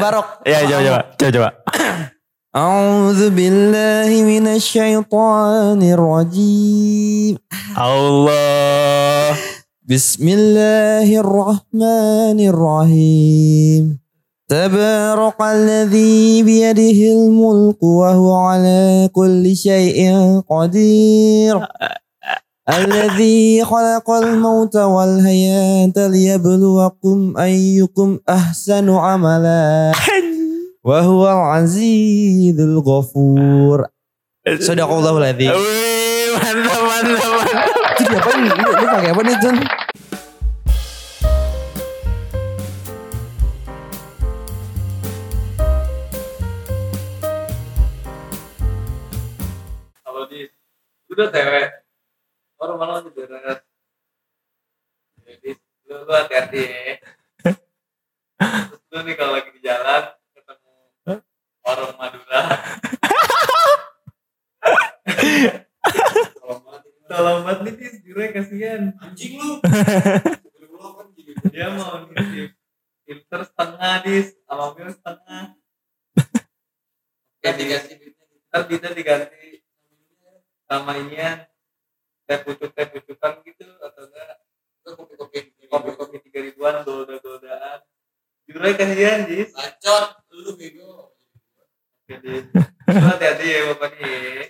Barok. Ya coba coba coba coba. بالله من الشيطان الرجيم Allah. بسم الله الرحمن الرحيم تبارك الذي بيده الملك وهو على كل شيء قدير الذي خلق الموت والحياة ليبلوكم أيكم أحسن عملا وهو العزيز الغفور صدق الله العظيم Wih, mantap mantap mantap. Itu diapain? Lu, lu pakai apa nih John? kalau di udah cewek orang masih beres jadi lu lu hati-hati ya. Terus lu nih kalau lagi di jalan ketemu warung Madura. Tolong banget nih tis. Jure kasihan. Anjing lu. Dia mau nih filter setengah dis aluminium setengah. Ya diganti ntar bisa diganti jure kasihan dis Bacot, lu bego. lu hati-hati ya pokoknya ya.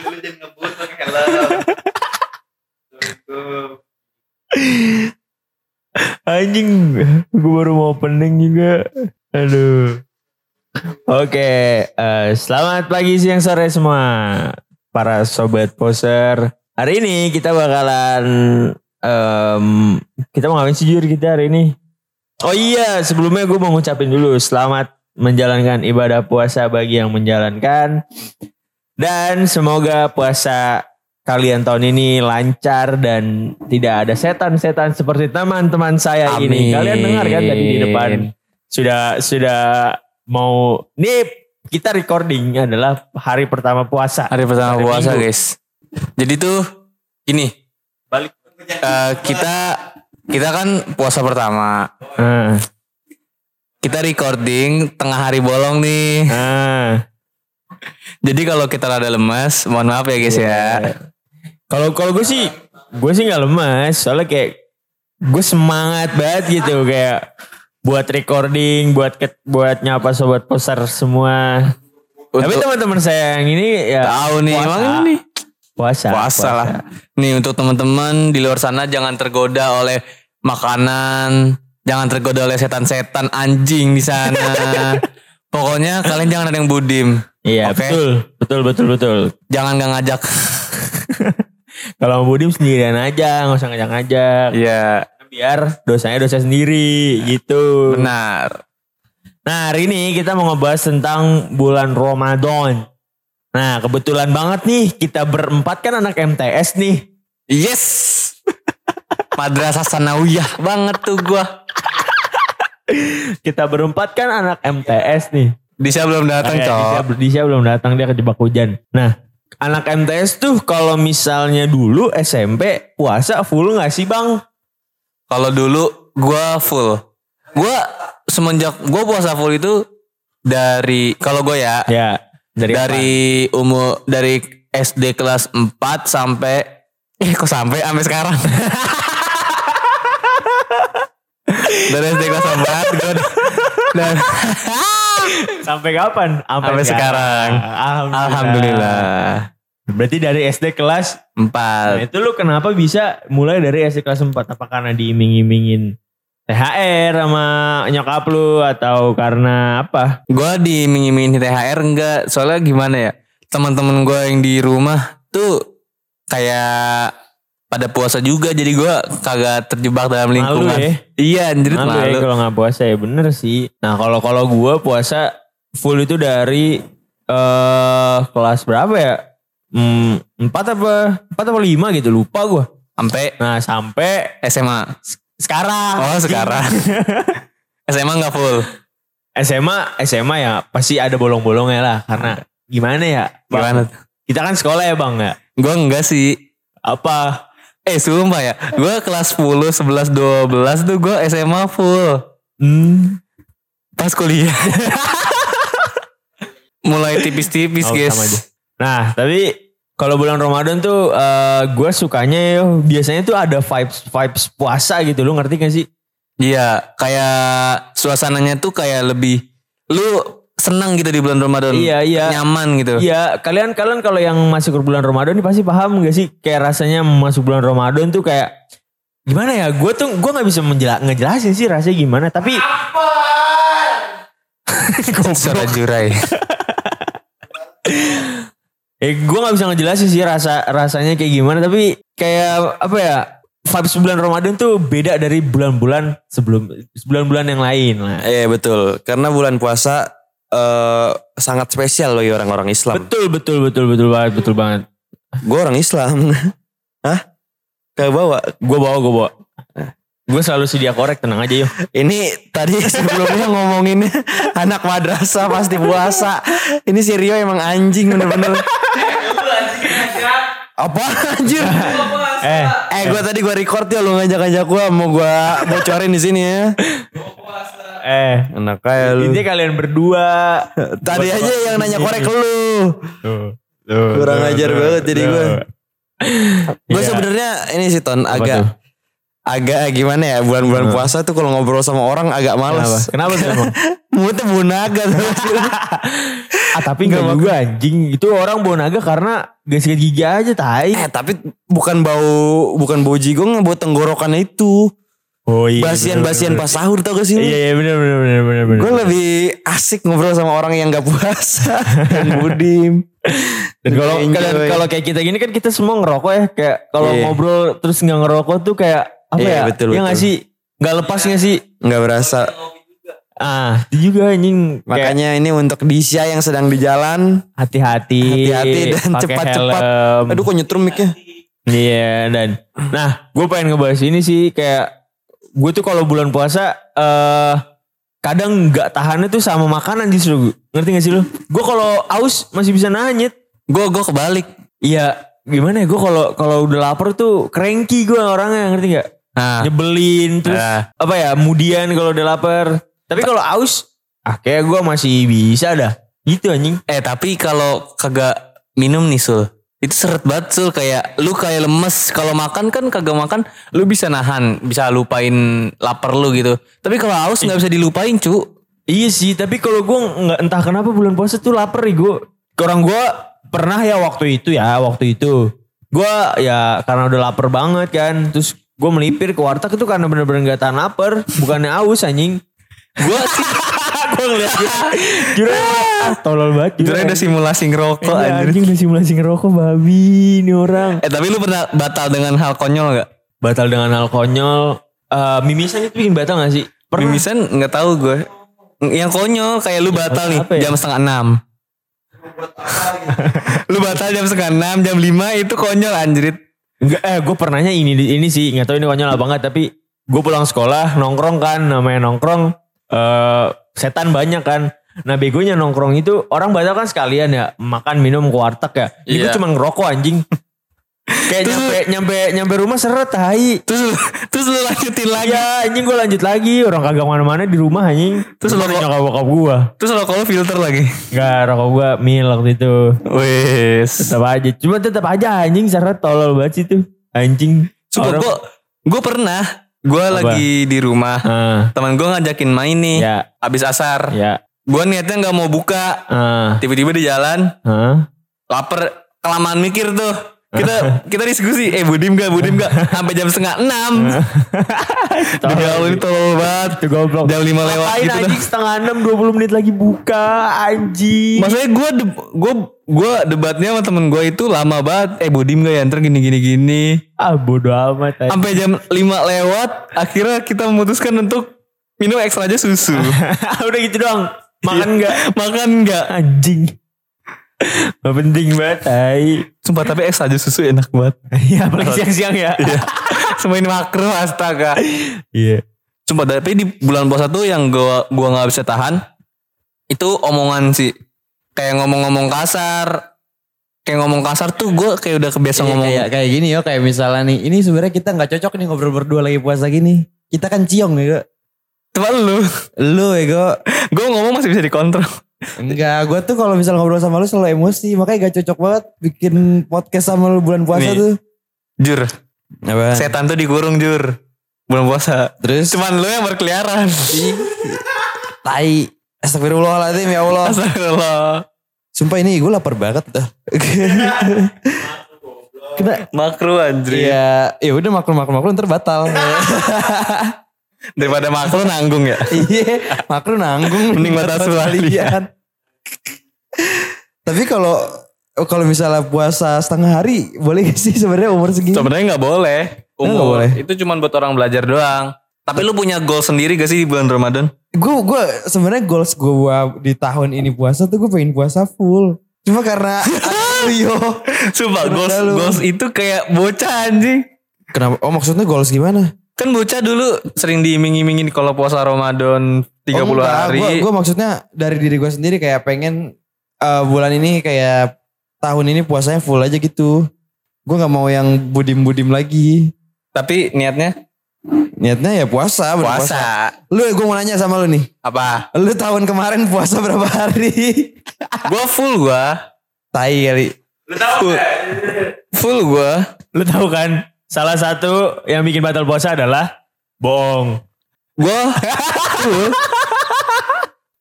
lu lu jangan ngebut pakai helm Anjing, gue baru mau opening juga. Aduh. Oke, eh, selamat pagi, siang, sore semua. Para sobat poser. Hari ini kita bakalan, em, kita mau ngapain sih jujur kita hari ini? Oh iya, sebelumnya gue mau ngucapin dulu selamat menjalankan ibadah puasa bagi yang menjalankan. Dan semoga puasa kalian tahun ini lancar dan tidak ada setan-setan seperti teman-teman saya ini. Amin. Kalian dengar kan tadi di depan sudah sudah mau nih kita recording adalah hari pertama puasa. Hari pertama Hari puasa Minggu. guys. Jadi tuh gini, Balik. eh, kita kita kan puasa pertama. Nah, Kita recording tengah hari bolong nih. nah. Jadi kalau kita rada lemas, mohon maaf ya guys ya. Kalau kalau gue sih gue sih nggak lemas soalnya kayak gue semangat banget gitu kayak buat recording, buat ket- buat nyapa sobat poster semua. Tapi Untuk teman-teman saya yang ini ya tahu nih puasa. emang ini nih puasa, puasa lah. Nih untuk teman-teman di luar sana jangan tergoda oleh makanan, jangan tergoda oleh setan-setan anjing di sana. Pokoknya kalian jangan ada yang budim. Iya Oke. betul, betul, betul, betul. Jangan gak ngajak. Kalau mau budim sendirian aja, nggak usah ngajak-ngajak. Iya, Biar dosanya dosa sendiri gitu. benar. Nah hari ini kita mau ngebahas tentang bulan Ramadan. Nah kebetulan banget nih kita berempat kan anak MTS nih. Yes. Madrasah Sanawiyah banget tuh gua. Kita berempat kan anak MTS nih. Disha belum datang, Eh, cok. Disha, Disha belum datang dia kejebak hujan. Nah anak MTS tuh kalau misalnya dulu SMP puasa full nggak sih bang? Kalau dulu gua full. Gua semenjak gua puasa full itu dari kalau gua ya Ya dari, dari umur dari SD kelas 4 sampai eh kok sampai sampai sekarang. dari SD kelas 4 gua dan sampai kapan? Sampai sekarang. Alhamdulillah. alhamdulillah Berarti dari SD kelas Nah, 4. itu lu kenapa bisa mulai dari SD kelas 4? Apa karena diiming-imingin THR sama nyokap lu atau karena apa? Gua diiming-imingin THR enggak soalnya gimana ya teman-teman gua yang di rumah tuh kayak pada puasa juga jadi gua kagak terjebak dalam Malu lingkungan ya. iya anjir Malu, malu, ya kalau nggak puasa ya bener sih. Nah kalau kalau gue puasa full itu dari eh kelas berapa ya? Hmm, empat apa empat apa lima gitu lupa gue. sampai Nah sampai SMA sekarang. oh sekarang SMA nggak full SMA SMA ya pasti ada bolong-bolongnya lah karena gimana ya? Bang? gimana Kita kan sekolah ya bang ya. gua enggak sih Apa? Eh sumpah ya gua kelas 10 11 12 tuh gua SMA full Hmm. Pas kuliah. Mulai tipis-tipis Oh, guys. sama aja. Nah, tapi kalau bulan Ramadan tuh gue sukanya yo biasanya tuh ada vibes vibes puasa gitu. Lu ngerti gak sih? Iya, kayak suasananya tuh kayak lebih lu senang gitu di bulan Ramadan. Iya, iya. Nyaman gitu. Iya, kalian kalian kalau yang masuk ke bulan Ramadan nih pasti paham gak sih? Kayak rasanya masuk bulan Ramadan tuh kayak gimana ya? Gue tuh gue nggak bisa menjela ngejelasin sih rasanya gimana. Tapi Suara jurai. eh gue nggak bisa ngejelasin sih rasa rasanya kayak gimana. Tapi kayak apa ya? Vibes bulan Ramadan tuh beda dari bulan-bulan sebelum bulan-bulan yang lain lah. Iya betul. Karena bulan puasa eh sangat spesial bagi orang-orang Islam. Betul betul betul betul banget betul banget. Gue orang Islam. Hah? Ke bawa. Gue bawa gue bawa. Gue selalu sedia korek tenang aja yo. Ini tadi sebelumnya ngomongin anak madrasah pasti puasa. Ini si Rio emang anjing bener-bener. Apa anjir? Eh Eh gue tadi gue record ya lu ngajak-ngajak gue mau gue bocorin di sini ya. Eh. Enak kayak lu. Ini kalian berdua. Tadi aja yang nanya korek lu. Tuh, tuh, Kurang tuh, ajar tuh, banget jadi gue. Gue Iya. sebenarnya ini sih Ton Apa agak tuh? agak gimana ya bulan-bulan puasa tuh kalau ngobrol sama orang agak Kenapa? males. Kenapa tuh emang? Mulutnya bunaga tuh. ah tapi enggak juga anjing. Itu orang bawa naga karena gak sikat gigi aja tai. eh tapi bukan bau bukan bau jigong bau tenggorokan itu. Oh iya. Basian-basian pas sahur tau gak sih lu? Iya iya bener bener bener. bener. Gue lebih asik ngobrol sama orang yang gak puasa. yang budim. Dan kalau kalau kayak kita gini kan kita semua ngerokok ya. Kayak kalau Iya. ngobrol terus nggak ngerokok tuh kayak apa Iya, ya? betul, ya nggak sih? Nggak lepas nggak sih? Gak berasa. Ah, itu juga anjing. Kayak Makanya ini untuk Disha yang sedang di jalan. hati-hati. Hati-hati dan cepat-cepat. Aduh kok nyetrum mic-nya. Iya dan nah gue pengen ngebahas ini sih kayak gue tuh kalau bulan puasa eh kadang nggak tahannya tuh sama makanan justru ngerti gak sih lo? Gue kalau aus masih bisa nanyet. Gue gue kebalik. Iya gimana ya gue kalau kalau udah lapar tuh cranky gue orangnya ngerti gak? Nah, Nyebelin terus Nah. apa ya kemudian kalau udah lapar. Tapi kalau aus ah kayak gue masih bisa dah. Gitu anjing. eh tapi kalau kagak minum nih Sul. Itu seret banget Sul kayak lu kayak lemes. Kalau makan kan kagak makan lu bisa nahan, bisa lupain lapar lu gitu. Tapi kalau haus nggak bisa dilupain, cu. Iya sih, tapi kalau gue nggak entah kenapa bulan puasa tuh lapar nih gue. Orang gue pernah ya waktu itu ya, waktu itu. Gue ya karena udah lapar banget kan. Terus gue melipir ke warteg itu karena bener-bener gak tahan lapar. Bukannya aus anjing. Gue sih gue ngeliat dia. Jujur ah, tolol banget. Jujur udah simulasi ngerokok Iya, anjir. anjing udah simulasi ngerokok babi ini orang. Eh tapi lu pernah batal dengan hal konyol gak? Batal dengan hal konyol. Eh, mimisan itu bikin batal gak sih? Pernah. Mimisan nggak tahu gue. Yang konyol kayak lu batal nih ya? jam setengah enam. lu batal jam setengah enam, jam lima itu konyol anjrit. Enggak, eh gue pernahnya ini ini sih nggak tahu ini konyol apa enggak tapi gue pulang sekolah nongkrong kan namanya nongkrong eh setan banyak kan. Nah begonya nongkrong itu orang batal kan sekalian ya makan minum ke warteg ya. Ini gue Iya. cuma ngerokok anjing. Kayak Terus- nyampe nyampe nyampe rumah seret tai. Terus terus lu lanjutin lagi. Iya anjing gue lanjut lagi orang kagak mana-mana di rumah anjing. Terus lo- nyokap bokap gue. Terus lo kalau filter lagi. Enggak rokok gue mil waktu itu. Wes. Tetap aja. Cuma tetap aja anjing seret tolol banget sih tuh. Anjing. Orang- gue gue pernah gue lagi di rumah. Ah, teman gue ngajakin main nih ya, abis asar. Ya. gue niatnya nggak mau buka. Ah, tiba-tiba di jalan ah. lapar kelamaan mikir tuh kita kita diskusi eh budim gak budim gak sampai jam setengah enam demi Allah ini tolol banget Itu goblok. jam lima lewat Ngapain gitu anjing setengah enam 20 menit lagi buka anjing. Maksudnya gue gue gue debatnya sama temen gue itu lama banget. Eh budim gak ya ntar gini gini gini. ah bodo amat. Sampai jam 5 lewat akhirnya kita memutuskan untuk minum ekstra aja susu. Udah gitu doang. Makan enggak? Makan enggak? Anjing. Gak penting banget tai. Sumpah tapi ekstra aja susu enak banget. Iya apalagi siang-siang ya. Semain makro astaga. Iya. Sumpah tapi di bulan puasa tuh yang gua gua nggak bisa tahan itu omongan sih. Kayak ngomong-ngomong kasar. Kayak ngomong kasar tuh gue kayak udah kebiasa Iya, ngomong. kayak kayak gini yo kayak misalnya nih ini sebenarnya kita nggak cocok nih ngobrol berdua lagi puasa gini kita kan ciong kak Cuma lu. Lu ego. Gue ngomong masih bisa dikontrol. Enggak, gue tuh kalau misal ngobrol sama lu selalu emosi. Makanya gak cocok banget bikin podcast sama lu bulan puasa Nih. tuh. Jur. Apa? Setan tuh dikurung jur. Bulan puasa. Terus? Cuman lu yang berkeliaran. Tai. Astagfirullahaladzim ya Allah. Astagfirullah. Sumpah ini gue lapar banget dah. Kena Makro anjir. Iya, ya udah makro makro makro ntar batal. Daripada makro nanggung ya. Iya, makro nanggung. Mending batas sekalian. Tapi kalau kalau misalnya puasa setengah hari, boleh gak sih sebenarnya umur segini? Sebenarnya nggak boleh. Umur. boleh? Itu cuma buat orang belajar doang. Tapi lu punya goal sendiri gak sih di bulan Ramadan? Gue gue sebenarnya goals gue di tahun ini puasa tuh gue pengen puasa full. Cuma karena Rio. Sumpah goals, goals itu kayak bocah anjing. Kenapa? Oh maksudnya goals gimana? Kan bocah dulu sering diiming-imingin kalau puasa Ramadan 30 hari. Gue maksudnya dari diri gue sendiri kayak pengen eh, bulan ini kayak tahun ini puasanya full aja gitu. Gue nggak mau yang budim-budim lagi. Tapi niatnya Niatnya ya puasa, berpuasa. puasa. Lu gue mau nanya sama lu nih. Apa? Lu tahun kemarin puasa berapa hari? Gua full gua. Tai kali. Lu tahu Full. nggak? Full gua. Lu tahu kan salah satu yang bikin batal puasa adalah bohong. Gua full.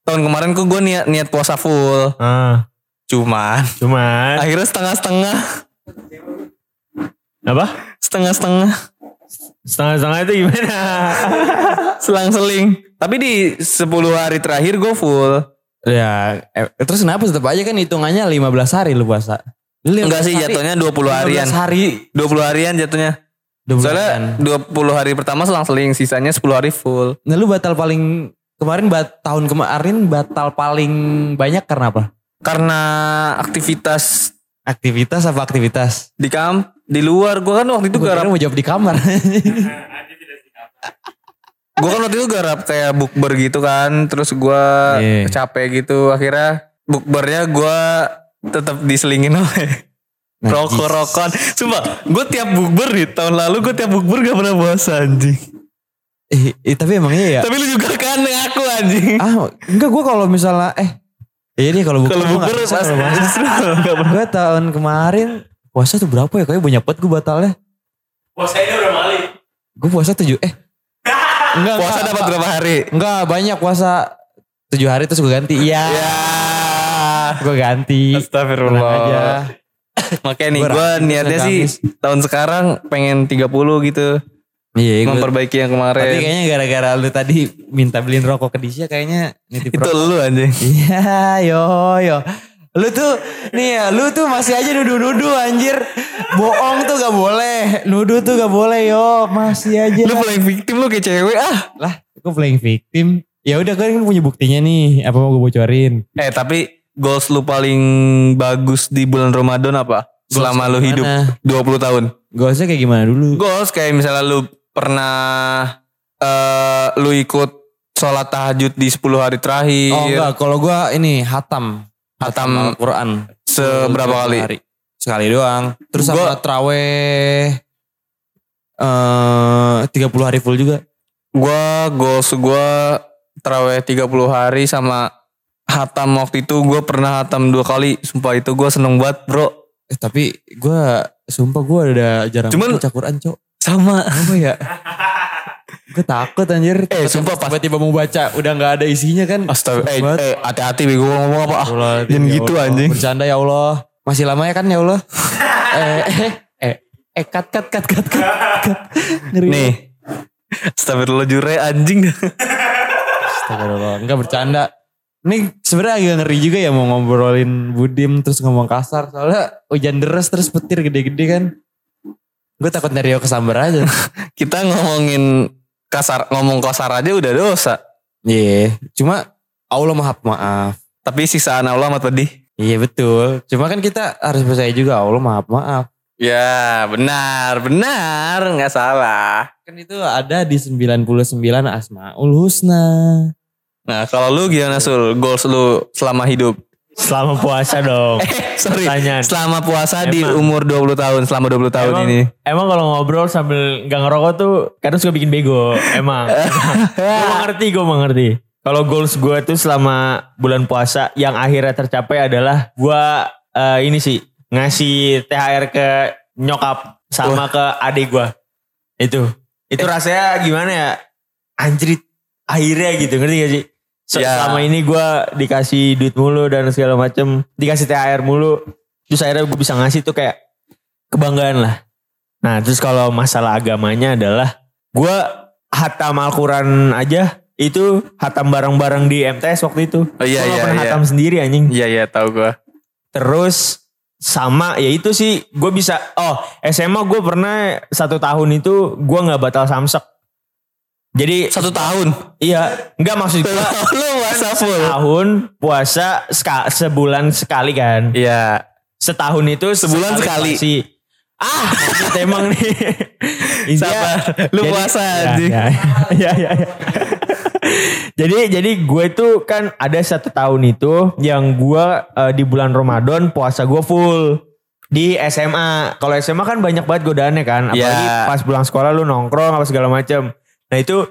Tahun kemarin kok gua niat niat puasa full. Ah, Cuman cuman akhirnya setengah-setengah. apa? Setengah-setengah. Setengah-setengah itu gimana? Selang-seling. Tapi di 10 hari terakhir gue full. Ya, eh, terus kenapa tetap aja kan hitungannya 15 hari lu puasa. Lu 15 Enggak sih jatuhnya 20 harian. 15 hari. 20 harian jatuhnya. 20 Soalnya harian. 20 hari pertama selang-seling, sisanya 10 hari full. Nah lu batal paling kemarin bat, tahun kemarin batal paling banyak karena apa? Karena aktivitas Aktivitas apa aktivitas? di kamp di luar gue kan waktu itu Gua garap mau jawab di kamar. gue kan waktu itu garap kayak bukber gitu kan terus gue Iya. capek gitu akhirnya bukbernya gue tetap diselingin oleh Najis. rokok-rokokan sumpah gue tiap bukber nih tahun lalu gue tiap bukber gak pernah puasa anjing eh, eh, tapi emang iya ya. tapi lu juga kan aku anjing ah enggak gue kalau misalnya eh iya nih kalau bukber kalau bukber pas justru Gue tahun kemarin puasa tuh berapa ya? Kayaknya banyak banget gue batalnya. Puasanya udah mali. Gue puasa tujuh eh enggak puasa dapat berapa hari Enggak banyak puasa tujuh hari terus gue ganti. Iya. ya Gue ganti. Tenang Astagfirullah aja. Makanya nih Gua gue niatnya sih Kamis. tahun sekarang pengen 30 gitu. Iya. gua- memperbaiki yang Tapi kemarin. kayaknya gara-gara lu tadi minta beliin rokok ke Disha kayaknya nitip Itu rokok. lu anjing. Iya, yo yo. Lu tuh nih ya, lu tuh masih aja nuduh-nuduh anjir. Bohong tuh gak boleh. Nuduh tuh gak boleh yo. Masih aja. Lu playing victim lu kayak cewek ah. lah, gue playing victim. Ya udah kan punya buktinya nih. Apa mau gue bocorin? Eh tapi goals lu paling bagus di bulan Ramadan apa? Selama lu hidup gimana? 20 tahun. Goalsnya kayak gimana dulu? Goals kayak misalnya lu pernah eh lu ikut sholat tahajud di 10 hari terakhir. Oh enggak, kalau gue ini hatam. Hatam Al-Quran. seberapa kali? Hari. Sekali doang. Terus sama Gua- traweh eh 30 hari full juga. Gua goals gua terawih 30 hari sama hatam waktu itu gue pernah hatam dua kali. Sumpah itu gue seneng banget bro. Eh tapi gue sumpah gue udah jarang Cuman- baca Quran cok. Sama. Apa ya? gue takut anjir. Eh, sumpah, pas- tiba-tiba mau baca udah nggak ada isinya kan. Astaga, eh, eh, hati-hati bego ngomong apa ah. Allah, Jangan ya gitu Allah. anjing. Bercanda ya Allah. Masih lama ya kan ya Allah. eh, eh, eh, eh, cut, cut, cut, cut, cut, cut. Ngeri. Nih. Astagfirullah jure anjing. Astagfirullah. Enggak bercanda. Ini sebenarnya agak ngeri juga ya mau ngobrolin Budim terus ngomong kasar. Soalnya hujan deras terus petir gede-gede kan. Gue takut Rio kesambar aja. Kita ngomongin kasar ngomong kasar aja udah dosa. Iya. Cuma Allah maaf maaf. Tapi sisaan Allah amat pedih. Iya betul. Cuma kan kita harus percaya juga Allah maaf maaf. Ya benar benar nggak salah. Kan itu ada di 99 Asmaul Husna. Nah kalau lu gimana sul goals lu selama hidup? Selama puasa dong. Eh, sorry. Pertanyaan. Selama puasa di Emang. umur 20 tahun, selama 20 tahun emang, ini. Emang kalau ngobrol sambil nggak ngerokok tuh kadang suka bikin bego. Emang. gue mengerti, gue mengerti. Kalau goals gue tuh selama bulan puasa yang akhirnya tercapai adalah gue eh, ini sih ngasih THR ke nyokap sama ke adik gue. Itu. Itu rasanya gimana ya? Anjrit. Akhirnya gitu ngerti gak sih? Se- Ya. Selama ini gue dikasih duit mulu dan segala macem. Dikasih THR mulu. Terus akhirnya gue bisa ngasih tuh kayak kebanggaan lah. Nah terus kalau masalah agamanya adalah gue hatam Al-Quran aja itu hatam bareng-bareng di MTS waktu itu. Oh, iya, Gua iya, pernah iya. hatam sendiri anjing. Iya, iya tahu gua. Terus sama ya itu sih gue bisa oh SMA gue pernah satu tahun itu gue nggak batal samsek. Jadi Satu tahun. iya nggak maksud gue Lu puasa full. tahun puasa seka- sebulan sekali kan. Iya. Setahun itu Sebulan sekali. pasti. Ah, maksud emang nih. Sabar. Lu puasa, ya, anjing. ya, ya, ya, ya. jadi jadi gue tuh kan ada satu tahun itu yang gue eh, di bulan Ramadan puasa gue full di SMA. Kalau SMA kan banyak banget godaannya kan, apalagi Ya. pas pulang sekolah lu nongkrong apa segala macam. Nah itu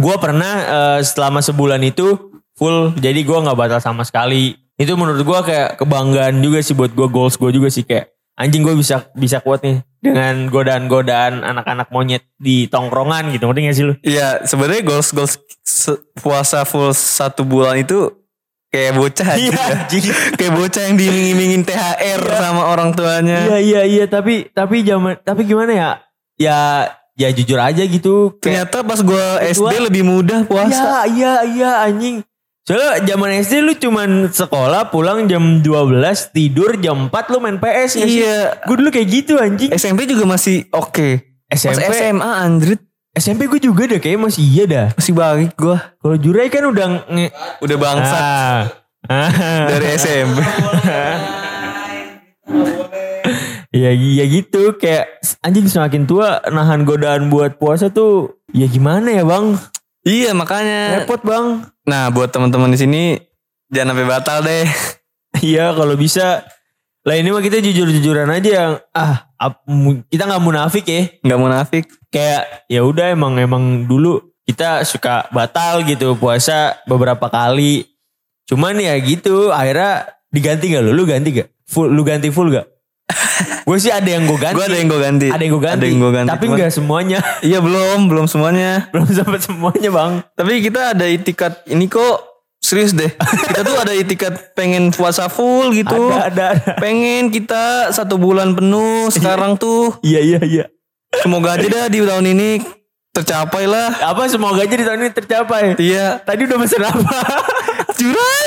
gue pernah eh, selama sebulan itu full, jadi gue nggak batal sama sekali. Itu menurut gue kayak kebanggaan juga sih buat gue goals gue juga sih kayak anjing gue bisa bisa kuat nih dengan godaan-godaan anak-anak monyet di tongkrongan gitu ngerti gak sih lu? Iya, sebenarnya goals goals puasa full satu bulan itu kayak bocah aja. Iya, anjing. kayak bocah yang diiming-imingin THR sama orang tuanya. Iya iya iya tapi tapi zaman tapi gimana ya? Ya ya jujur aja gitu. Kayak, Ternyata pas gue SD Gua- lebih mudah puasa. Iya iya iya anjing. Soalnya zaman SD lu cuman sekolah pulang jam 12 tidur jam 4 lu main PS ya? Iya. Gue dulu kayak gitu anjing. SMP juga masih oke. Pas SMP SMA anjrit SMP gue juga dah kayaknya masih iya dah. masih baik gue. Kalau Jurai kan udah nge Udah bangsat Ah. Ah. dari SMP. Iya iya gitu kayak anjing semakin tua nahan godaan buat puasa tuh ya gimana ya bang? iya makanya. Repot bang. Nah buat teman-teman di sini jangan sampai batal deh. Iya kalau bisa. Lah ini mah kita jujur-jujuran aja yang ah ap- kita nggak munafik ya. Nggak munafik. Kayak ya udah emang emang dulu kita suka batal gitu puasa beberapa kali. Cuman ya gitu akhirnya diganti gak lu? Lu ganti gak? Full, lu ganti full gak? Gue sih ada yang gue ganti. Gue ada yang gue ganti. Ada yang gue ganti. Ada yang gue ganti. Tapi nggak semuanya. Iya belum, belum semuanya. Belum sampai semuanya bang. Tapi kita ada itikat ini kok serius deh. Kita tuh ada itikat pengen puasa full gitu. Ada, ada, ada. Pengen kita satu bulan penuh sekarang tuh. Iya, iya, iya. Semoga aja dah di tahun ini tercapai lah. Apa semoga aja di tahun ini tercapai. Iya. Tadi udah pesen apa? Jurai.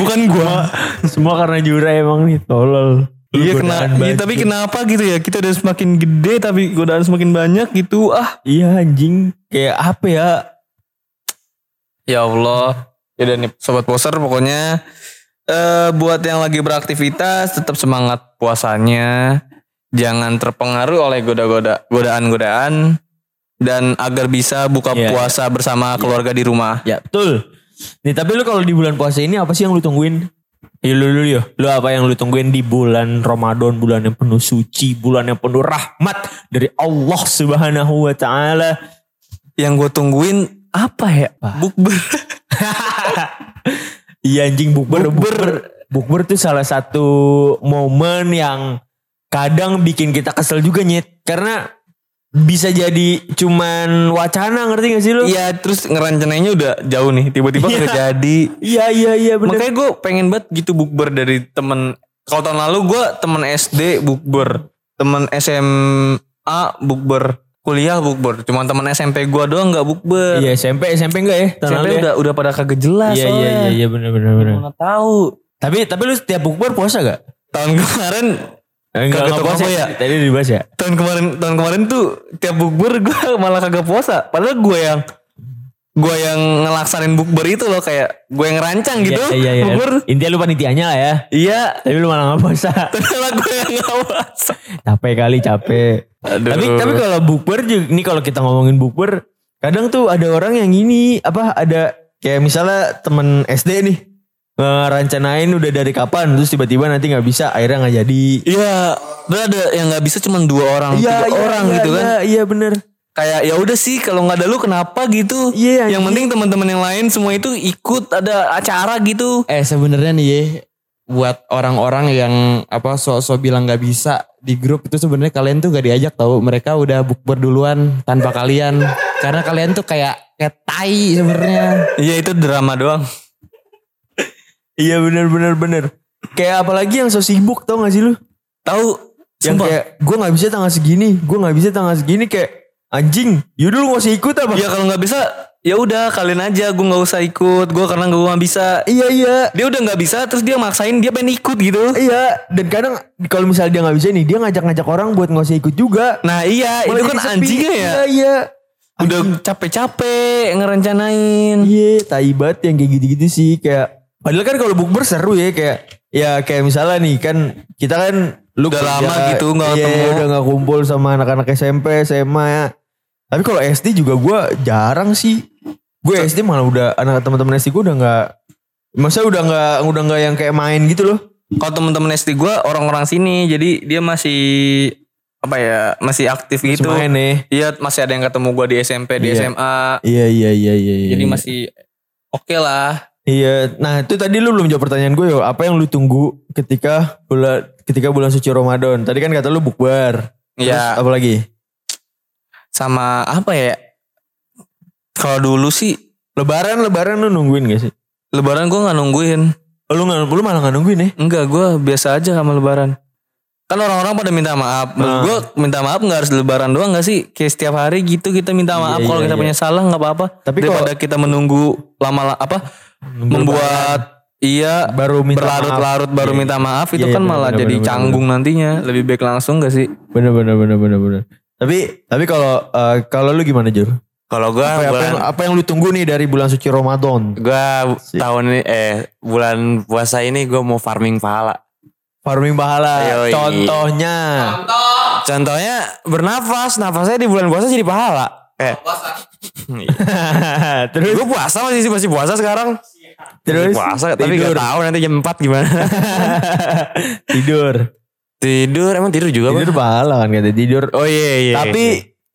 Bukan gua. Semua karena Jura emang nih tolol. Iya kena, iya, banget. tapi kenapa gitu ya? Kita udah semakin gede tapi godaan semakin banyak gitu. Ah, Iya anjing. Kayak apa ya? Ya Allah. Ya udah nih sobat poser pokoknya eh buat yang lagi beraktivitas tetap semangat puasanya. Jangan terpengaruh oleh goda-goda godaan-godaan dan agar bisa buka Iya, puasa bersama keluarga di rumah. Ya betul. Nih tapi lu kalau di bulan puasa ini apa sih yang lu tungguin? Ya lu dulu ya. Lu apa yang lu tungguin di bulan Ramadan, bulan yang penuh suci, bulan yang penuh rahmat dari Allah Subhanahu wa taala. Yang gue tungguin apa ya? Bukber. Iya anjing bukber, bukber. Bukber tuh salah satu momen yang kadang bikin kita kesel juga nyet. Karena bisa jadi cuman wacana ngerti gak sih lu? Iya terus ngerencanainnya udah jauh nih. Tiba-tiba Iya. nggak jadi. Iya iya iya bener. Makanya gue pengen banget gitu bukber dari temen. Kalau tahun lalu gue temen SD bukber. Temen SMA bukber. Kuliah bukber. Cuma temen SMP gue doang gak bukber. Iya SMP SMP enggak ya? Tahun SMP lalu ya? udah udah pada kagak jelas Iya iya iya iya bener bener bener. Mana tahu. Tapi tapi lu setiap bukber puasa gak? Tahun kemarin Enggak Kagak enggak tahu puasa ya? Tadi dibahas ya? tahun kemarin tahun kemarin tuh tiap bukber gue malah kagak puasa. Padahal gue yang gue yang ngelaksanin bukber itu loh kayak gue yang ngerancang gitu. Iya iya iya. Bukber. Intinya lu panitianya lah ya. Iya. Tapi lu malah gak puasa. Malah gue yang gak puasa. capek kali capek. Aduh. Tapi tapi kalau bukber juga ini kalau kita ngomongin bukber, kadang tuh ada orang yang ini apa ada kayak misalnya temen SD nih ngerancanain udah dari kapan terus tiba-tiba nanti nggak bisa akhirnya nggak jadi. Iya, udah ada yang nggak bisa cuma dua orang, tiga orang iya, gitu kan. Iya, iya bener. Kayak ya udah sih kalau nggak ada lu kenapa gitu. Iya, yang anjing. penting teman-teman yang lain semua itu ikut ada acara gitu. Eh sebenarnya nih ya, buat orang-orang yang apa sok-sok bilang nggak bisa di grup itu sebenarnya kalian tuh gak diajak tahu mereka udah bukber duluan tanpa kalian karena kalian tuh kayak kayak tai sebenarnya Iya itu drama doang. Iya bener bener bener. Kayak apalagi yang so sibuk tau gak sih lu? Tahu Yang sumpah. kayak gue nggak bisa tanggal segini, gue nggak bisa tanggal segini kayak anjing. Yaudah lu gak usah ikut apa? Ya kalau nggak bisa ya udah kalian aja gue nggak usah ikut gue karena gue nggak bisa Iya iya. dia udah nggak bisa terus dia maksain dia pengen ikut gitu Iya, dan kadang kalau misalnya dia nggak bisa nih, dia ngajak-ngajak orang buat nggak usah ikut juga. nah iya Malah itu kan anjingnya ya Iya, iya. udah capek-capek ngerencanain Iya, tai banget yang kayak gitu-gitu sih kayak padahal kan kalau bukber seru ya kayak ya kayak misalnya nih kan kita kan lu Udah kerja, lama gitu nggak iya, ketemu. udah nggak kumpul sama anak-anak SMP, SMA ya. Tapi kalau SD juga gue jarang sih. Gue SD malah udah anak teman-teman SD gue udah nggak Maksudnya udah nggak udah nggak yang kayak main gitu loh. kalau temen-temen SD gue orang-orang sini jadi dia masih apa ya masih aktif gitu Masih main nih. Iya masih ada yang ketemu gue di SMP di Iya. SMA Iya iya iya iya. iya, jadi iya. masih oke lah Iya, nah itu tadi lu belum jawab pertanyaan gue yo. Apa yang lu tunggu ketika bulan ketika bulan suci Ramadan? Tadi kan kata lu bukber. Iya. apa lagi? sama apa ya kalau dulu sih Lebaran, lebaran lu nungguin gak sih? lebaran gue nggak nungguin Oh, lu, gak, lu malah gak nungguin ya? enggak gue biasa aja sama lebaran kan orang-orang pada minta maaf Nah. gue minta maaf nggak harus lebaran doang gak sih kayak setiap hari gitu kita minta Iya, maaf iya, kalau kita iya. punya salah nggak apa-apa Tapi daripada kita menunggu lama apa membuat iya baru minta berlarut-larut maaf. baru Iya, minta maaf itu Iya, kan iya, malah bener, jadi bener, canggung nantinya lebih baik langsung gak sih Bener bener bener bener bener. Tapi tapi kalau eh, kalau lu gimana Jur? kalau gue Apa, apa yang apa yang lu tunggu nih dari bulan suci Ramadan? gue tahun ini eh bulan puasa ini gue mau farming pahala Farming pahala. Yoi. Contohnya. contohnya bernafas nafasnya di bulan puasa jadi pahala eh Terus gue puasa masih masih puasa sekarang terus Masih puasa tapi tidur. gak tahu nanti jam 4 gimana tidur. tidur emang tidur juga Tidur pahala kan kata tidur. oh iya iya Tapi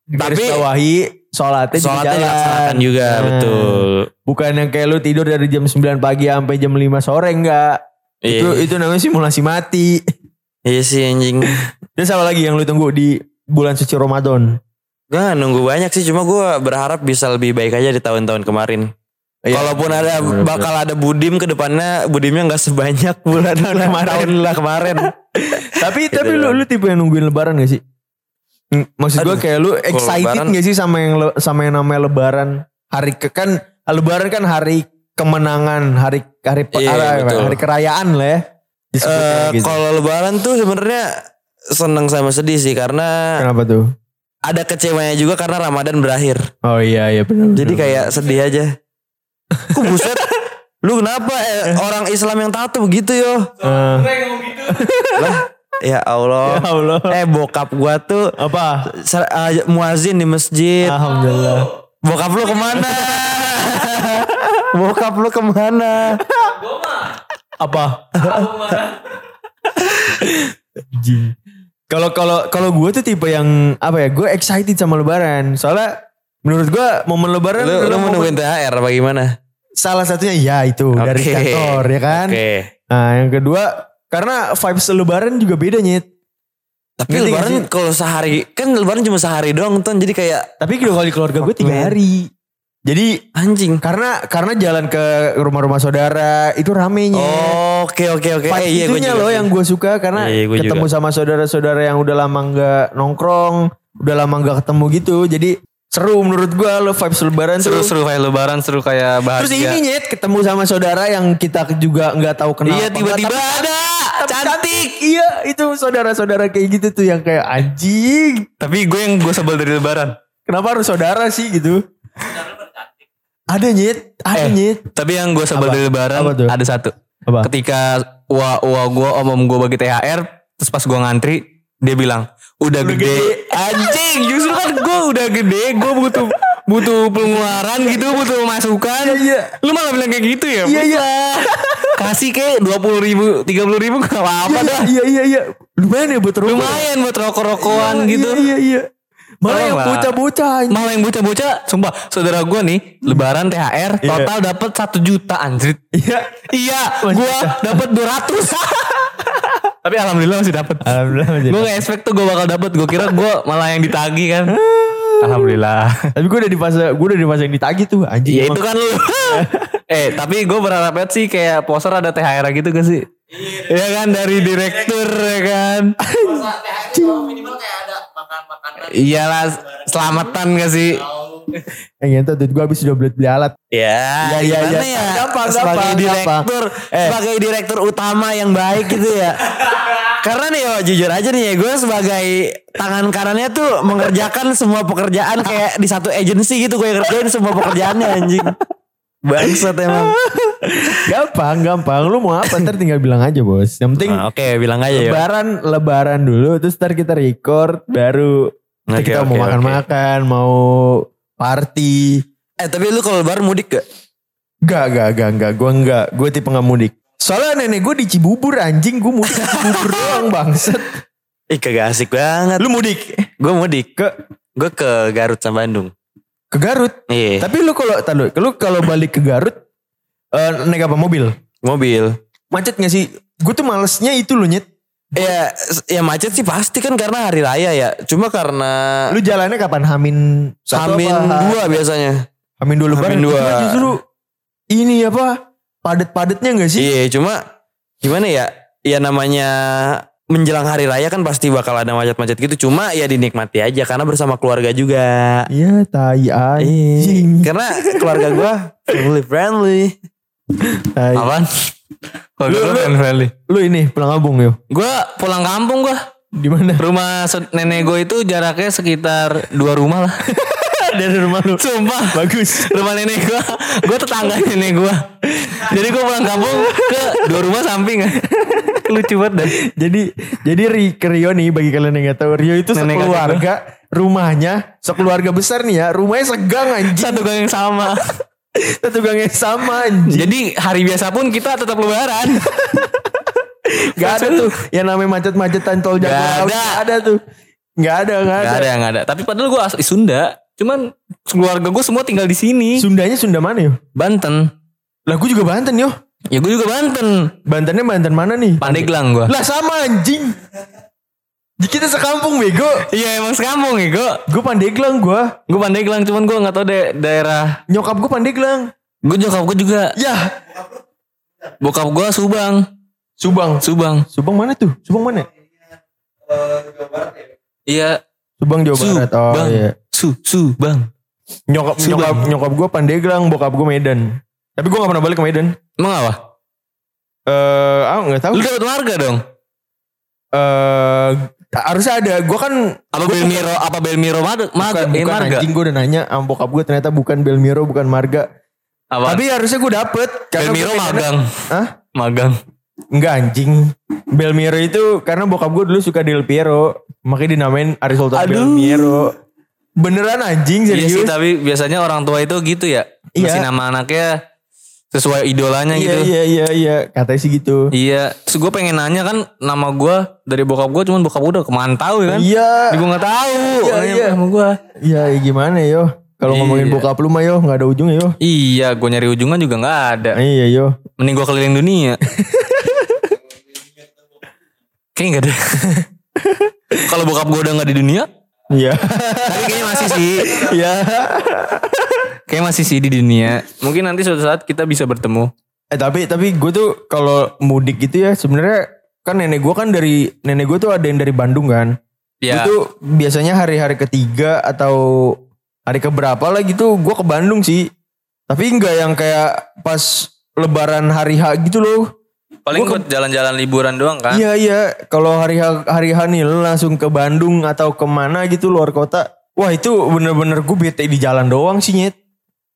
Tapi- tapi bawahi sholatnya, juga sholatnya jalan. dilaksanakan juga Nah, betul Bukan yang kayak lu tidur dari jam 9 pagi sampai jam 5 sore enggak. Iya. Itu itu namanya simulasi mati. iya sih anjing Terus apa lagi yang lu tunggu di bulan suci Ramadan? Gue gak nunggu banyak sih cuma gue berharap bisa lebih baik aja di tahun-tahun kemarin Iya, Kalaupun ada bener-bener. bakal ada budim ke depannya budimnya nggak sebanyak bulan kemarin tahun lah kemarin. Tapi Gitu tapi lu lu tipe yang nungguin lebaran gak sih? Hmm, Maksud gue kayak lu excited lebaran- gak sih sama yang sama yang namanya lebaran? Hari ke kan lebaran kan hari kemenangan, hari hari Iya, hari, betul. hari kerayaan lah ya. Eh, gitu. Kalau lebaran tuh sebenarnya seneng sama sedih sih karena Kenapa tuh? Ada kecewanya juga karena Ramadan berakhir. Oh iya iya benar. Jadi kayak sedih aja. Kok buset? Lu kenapa eh, orang Islam yang tato begitu yo? Eh, Lah, ya Allah. ya Allah. Eh bokap gua tuh Apa? ser- eh, muazin di masjid. Alhamdulillah. Bokap lu ke mana? Bokap lu ke mana? Apa? Anjing. Kalau kalau kalau gue tuh tipe yang apa ya? Gue excited sama Lebaran. Soalnya menurut gue momen Lebaran Lu, lu adalah mau momen- nungguin THR apa gimana? salah satunya ya itu dari Oke. kantor ya kan. Oke. Nah yang kedua karena vibes Lebaran juga beda nyet. Tapi Ngerti lebaran kalau sehari kan lebaran cuma sehari doang tuh jadi kayak Tapi kalau di keluarga gue tiga hari. Jadi anjing. karena karena jalan ke rumah-rumah saudara itu ramenya. Oke oke oke. Eh, iya gue itunya juga loh yang gue suka karena Iya, gua ketemu sama saudara-saudara yang udah lama nggak nongkrong, udah lama nggak ketemu gitu. Jadi seru menurut gue lo vibes lebaran seru tuh. seru kayak lebaran seru kayak bahagia. Terus ini nyet ketemu sama saudara yang kita juga nggak tahu kenal. Iya tiba-tiba ada tapi- tapi cantik. Iya itu saudara-saudara kayak gitu tuh yang kayak anjing. Tapi gue yang gue sebel dari lebaran. Kenapa harus saudara sih gitu? Ada nyet, ada Eh. nyet. Tapi yang gue sebel dari lebaran ada satu. Apa? Ketika wa wa gue om om gue bagi THR, terus pas gue ngantri dia bilang udah, Udah gede. gede. Anjing, justru kan gue udah gede, gue butuh butuh pengeluaran gitu, butuh masukan. Iya, iya. Lu malah bilang kayak gitu ya? Iya iya. Kasih kayak 20 ribu, 30 ribu gak apa-apa dah. Iya iya iya. Lumayan ya buat rokok. Lumayan buat rokok-rokokan Iya, gitu. Iya iya iya. Malah yang bocah-bocah. Malah yang bocah-bocah, sumpah saudara gue nih, lebaran THR Iya. total dapat 1 juta anjrit. Iya. Iya, gue dapat 200. Tapi alhamdulillah masih dapat. Alhamdulillah masih Gue gak expect tuh gue bakal dapet. Gue kira gue malah yang ditagi kan. Alhamdulillah. Tapi gue udah di fase gue udah di fase yang ditagih tuh anjing. Ya emang. itu kan lu. eh tapi gue berharap banget sih kayak poster ada THR gitu gak sih? Iya kan dari direktur ya kan. Masa THR makan-makanan. Iyalah selamatan gak sih? Eh ngentot duit gue habis udah beli beli alat. Ya, Ya, ya, gimana ya. ya? Gampang, sebagai gampang, direktur, gampang. Eh. sebagai direktur utama yang baik gitu ya. Karena nih yo jujur aja nih ya, gue sebagai tangan kanannya tuh mengerjakan semua pekerjaan kayak di satu agensi gitu gue yang kerjain semua pekerjaannya anjing. Bangsat emang. Gampang, gampang. Lu mau apa ntar tinggal bilang aja bos. Yang penting Nah, Oke, bilang aja ya. lebaran, lebaran dulu. Terus ntar kita record. Baru Oke, kita oke, mau makan-makan, mau party. Eh tapi lu kalau lebaran mudik gak? Gak, gak, gak, gak. Gue enggak. Gue tipe gak mudik. Soalnya nenek gue di Cibubur anjing. Gue mudik di Cibubur doang bangsat. Ih kagak asik banget. Lu mudik Gue mudik. ke Gue ke Garut sama Bandung. Ke Garut. Iya. Tapi lu kalau dulu, lu kalau balik ke Garut eh naik apa mobil? Mobil. Macet gak sih? Gue tuh malesnya itu loh nyet. Ya, ya macet sih pasti kan karena hari raya ya. Cuma karena Lu jalannya kapan? Hamin satu Hamin apa? dua biasanya. Hamin dua lebaran. Hamin dua. Cuma justru ini apa? Padet-padetnya gak sih? Iya, cuma gimana ya? Ya namanya menjelang hari raya kan pasti bakal ada macet-macet gitu. Cuma ya dinikmati aja karena bersama keluarga juga. Iya, tai Iya. anjing. Karena keluarga gua family friendly. Tai. Apaan? Keluarga Lu- lu- family friendly. Lu ini pulang kampung yo. Gua pulang kampung gua. Di mana? Rumah nenek gue itu jaraknya sekitar dua rumah lah. Dari rumah lu. Sumpah. Bagus. Rumah nenek gue. Gue tetangga nenek gue. Jadi gue pulang kampung ke dua rumah samping. Lucu banget dah. jadi jadi ke Rio nih bagi kalian yang gak tahu Rio itu Nenek sekeluarga rumahnya sekeluarga besar nih ya rumahnya segang anjing Satu gang yang sama. satu gang yang sama anjing Jadi hari biasa pun kita tetap lebaran. Gak ada tuh yang namanya macet-macetan tol Gak Jagorawi. ada. Gak ada tuh. Gak ada, gak ada. Gak ada, gak ada. Tapi padahal gue asli Sunda. Cuman keluarga gue semua tinggal di sini. Sundanya Sunda mana yo? Banten. Lah gue juga Banten yo. Ya gue juga Banten. Bantennya Banten mana nih? Pandeglang gue. Lah sama anjing. Kita sekampung bego. Iya emang sekampung gue. Gue Pandeglang gue. Gue Pandeglang cuman gue gak tau deh daerah. Nyokap gue Pandeglang. Gue nyokap gue juga. Ya. Bokap gue Subang. Subang. Subang. Subang mana tuh? Subang mana? Iya. Subang Jawa Barat. Oh Subang. iya. Su, Subang. Nyokap Subang. nyokap nyokap gue Pandeglang, bokap gue Medan. Tapi gue gak pernah balik ke Medan. Emang apa? Eh, ah nggak tahu. Lu dapet marga dong? Eh, harusnya ada. Gue kan Apa Gua Belmiro? Apa Belmiro marga? bukan, eh, bukan marga? anjing gue udah nanya sama bokap gue ternyata bukan Belmiro bukan Marga Apa? tapi harusnya gue dapet Belmiro magang. Hah? Magang. Enggak anjing Belmiro itu karena bokap gue dulu suka Del Piero makanya dinamain Aris Sultan Aduh. Belmiro beneran anjing Iya serius sih tapi biasanya orang tua itu gitu ya. Iya. Masih nama anaknya sesuai idolanya iya gitu. iya iya iya katanya sih gitu Iya, terus gue pengen nanya kan nama gue dari bokap gue, cuman bokap gue udah kemantau ya kan? iya Jadi gue nggak tahu. Iya, iya. Sama gue. iya ya gimana yo kalau Iya. ngomongin bokap lu mah yo nggak ada ujungnya yo Iya, gue nyari ujungan juga nggak ada. iya yo Mending gue keliling dunia. Kayaknya nggak ada. Kalau bokap gue udah nggak di dunia, iya tapi kayaknya masih sih. iya Kayak masih sih di dunia. Mungkin nanti suatu saat kita bisa bertemu. Eh tapi tapi gue tuh kalau mudik gitu ya sebenarnya kan nenek gue kan dari nenek gue tuh ada yang dari Bandung kan. Ya, Itu biasanya hari-hari ketiga atau hari keberapa lah gitu gue ke Bandung sih. Tapi nggak yang kayak pas Lebaran hari H gitu loh. Paling gua buat jalan-jalan liburan doang kan? Iya iya kalau hari hari H nih lu langsung ke Bandung atau ke mana gitu luar kota. Wah itu bener-bener gue bete di jalan doang sih nyet.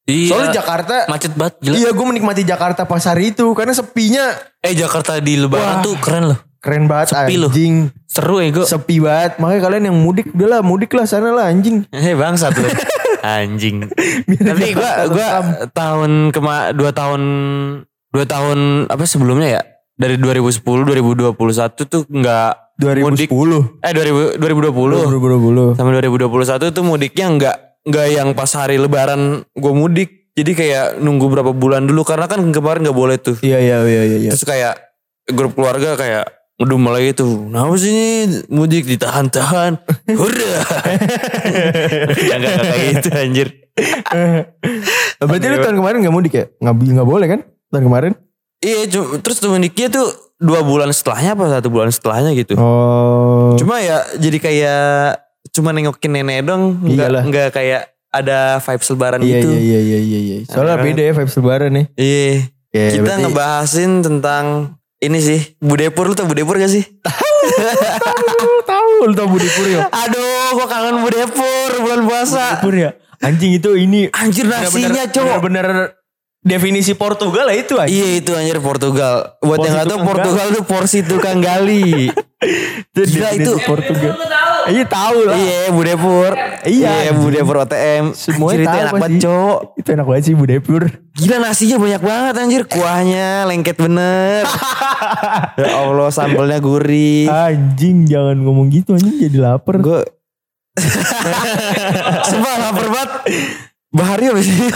Iya. Soalnya Jakarta. macet banget gila. Iya gue menikmati Jakarta pas hari itu karena sepinya Eh Jakarta di lebaran Wah. tuh keren loh. keren banget Sepi loh. anjing. Seru ya gue. sepi banget makanya kalian yang mudik udahlah mudik lah sana lah anjing Eh bangsat lu. Anjing. Tapi gua gua lengkap. tahun kema dua tahun dua tahun apa sebelumnya ya dari 2010 2021 tuh nggak 2010. mudik eh 2000, 2020 2020. sama 2021 tuh mudiknya nggak nggak yang pas hari lebaran gue mudik jadi kayak nunggu berapa bulan dulu karena kan kemarin nggak boleh tuh Iya iya iya iya. iya. terus kayak grup keluarga kayak ngedum lagi tuh kenapa sih ini mudik ditahan-tahan hurra ya nggak kayak gitu anjir Berarti lu tahun kemarin gak mudik ya? Nggak boleh kan? Tahun kemarin? Iya terus tuh mudiknya tuh dua bulan setelahnya apa satu bulan setelahnya gitu Oh. Cuma ya jadi kayak cuma nengokin nenek dong, enggak enggak kayak ada vibes lebaran Iya gitu. iya iya iya iya. iya. Soalnya Ada. beda ya vibes lebaran nih. Iya. Ya, Kita berarti- ngebahasin tentang ini sih, Budepur lu tau Budepur gak sih? Lu tahu lu tahu Budi Pur ya? Aduh, gua kangen Budepur bulan puasa. Pur ya. Anjing itu ini Anjir nasinya, Cok. Bener-bener definisi Portugal lah itu anjing. Iya itu anjir Portugal. Buat Porsi yang gak tau Portugal tuh porsi tukang gali. Itu Gila, itu. Portugal. Iya tahu lah. iya Budepur. Iya, Iya Budepur OTM. Semuanya Anjir, itu tahu enak banget Cok. Itu enak banget sih Budi Pur. Gila nasinya banyak banget anjir. Kuahnya lengket bener. ya Allah sambelnya gurih. Anjing jangan ngomong gitu anjing jadi lapar. Gue Sumpah lapar banget. Bahari abis ini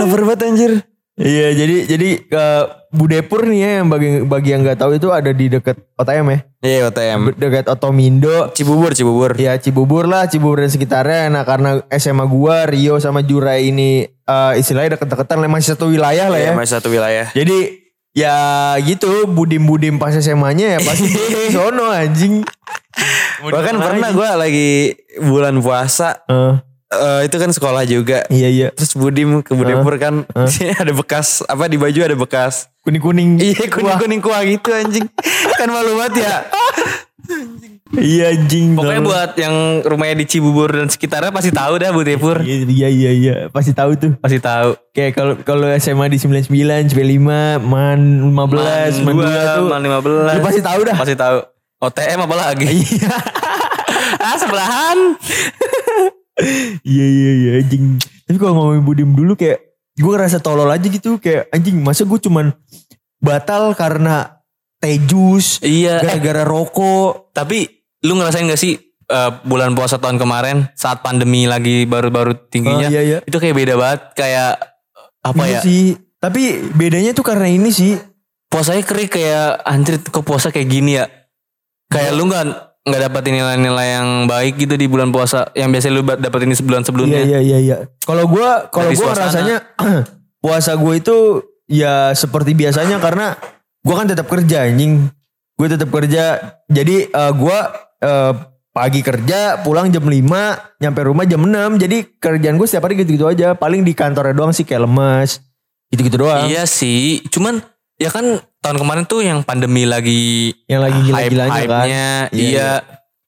Lapar banget anjir. Iya jadi jadi ke Budepur nih ya yang bagi bagi yang nggak tahu itu ada di dekat OTM ya. Iya OTM. Dekat Otomindo. Cibubur, Cibubur. Ya Cibubur lah, Cibubur dan sekitarnya. Nah karena SMA gua, Rio sama Jura ini eh, istilahnya deket-deketan lah, masih satu wilayah lah ya. Iya, masih satu wilayah. Jadi ya gitu budim-budim pas SMA-nya ya pasti di sono anjing. Bahkan pernah gue lagi bulan puasa. Eh, eh, itu kan sekolah juga. iya iya. Terus Budim ke Budepur kan ada bekas apa di baju ada bekas. Kuning-kuning. Iya kuning kuning kuah gitu anjing. kan malu banget ya. Iya anjing. Pokoknya buat yang rumahnya di Cibubur dan sekitarnya pasti tahu dah Budepur. Iya iya iya pasti tahu tuh. Pasti tahu. Kayak kalau kalau SMA di 99, 95, man 15, man 2 tuh. Man 15. Lu pasti tahu dah. Pasti tahu. OTM apa lagi? Iya. ah sebelahan. Iya iya iya anjing. Tapi kalau ngomongin Budim dulu kayak gue ngerasa tolol aja gitu kayak anjing masa gue cuman batal karena teh jus Iya. Eh, gara-gara rokok. tapi lu ngerasain gak sih eh, bulan puasa tahun kemarin saat pandemi lagi baru-baru tingginya? Oh, iya, iya. Itu kayak beda banget. Kayak apa Iya ya? sih. Tapi bedanya tuh karena ini sih. Puasanya keri kayak anjir kok puasa kayak gini ya? Kayak lu nggak nggak dapetin nilai-nilai yang baik gitu di bulan puasa yang biasanya lu dapetin di sebulan sebelumnya. Iya iya iya iya. Kalau gue kalau gue suasana. rasanya puasa gue itu ya seperti biasanya karena gue kan tetap kerja anjing. Gue tetap kerja. Jadi eh, gue eh, pagi kerja pulang jam 5 nyampe rumah jam 6 jadi kerjaan gue setiap hari gitu-gitu aja paling di kantornya doang sih kayak lemas gitu-gitu doang Iya sih, cuman ya kan tahun kemarin tuh yang pandemi lagi yang lagi gila-gilanya kan hype-hype-nya, Iya, iya.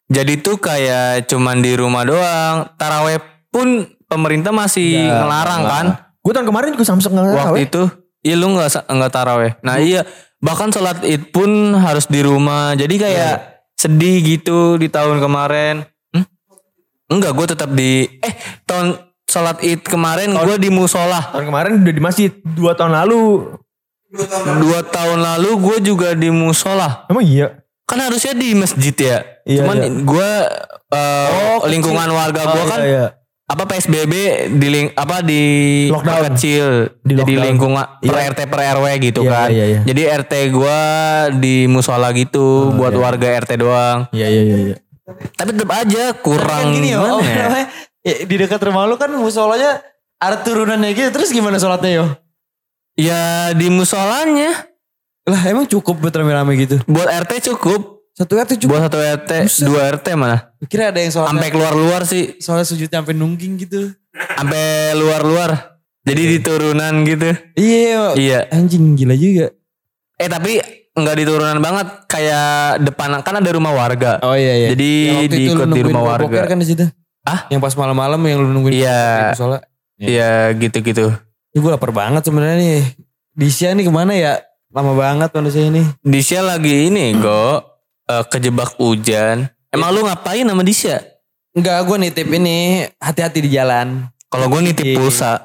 Jadi tuh kayak cuman di rumah doang. Taraweh pun pemerintah masih Nggak, ngelarang nggak. kan. gue tahun kemarin juga Samsung tahu Waktu ya. itu, iya lu nggak nggak taraweh. Nah iya, bahkan sholat id pun harus di rumah. Jadi kayak Iya. sedih gitu di tahun kemarin. Hmm? Enggak, gue tetap di. Eh tahun sholat id kemarin gue di musola. tahun kemarin udah di masjid dua tahun lalu Dua tahun lalu gue juga di musola. emang iya Kan harusnya di masjid ya. Iya, Cuman iya. gue uh, Oh, lingkungan kecil. warga Oh, gue kan iya, iya. apa PSBB di ling, apa di Lockdown. kecil Di jadi lockdown. lingkungan per Iya. RT per RW gitu Iya, kan. iya, iya. Jadi RT gua di musola gitu buat iya. warga RT doang. iya iya iya iya. Tapi tetap aja kurang Kan gini ya, gimana oh, ya? ya, di dekat rumah lu kan musolanya ada turunannya gitu. Terus gimana sholatnya yo? Ya di musolanya Lah emang cukup buat rame-rame gitu? buat RT cukup. Satu RT cukup. Buat satu RT, dua RT mana? Kira ada yang sholatnya Sampai keluar-luar sih, soalnya sujudnya sampai nungging gitu. sampai luar-luar. Jadi di turunan gitu. Iya, Iya. anjing gila juga. Eh tapi nggak di turunan banget, kayak depan kan ada rumah warga. Oh iya iya. Jadi lu diikut di rumah warga. kan di situ. Ah? Yang pas malam-malam yang lu nungguin Iya. Iya gitu-gitu. Ini gue lapar banget sebenarnya nih. Disya nih ke mana ya? Lama banget manusia ini. Disya lagi ini go eh, kejebak hujan. Emang lu ngapain sama Disya? Enggak, gue nitip ini hati-hati di jalan. Kalau gue nitip pulsa.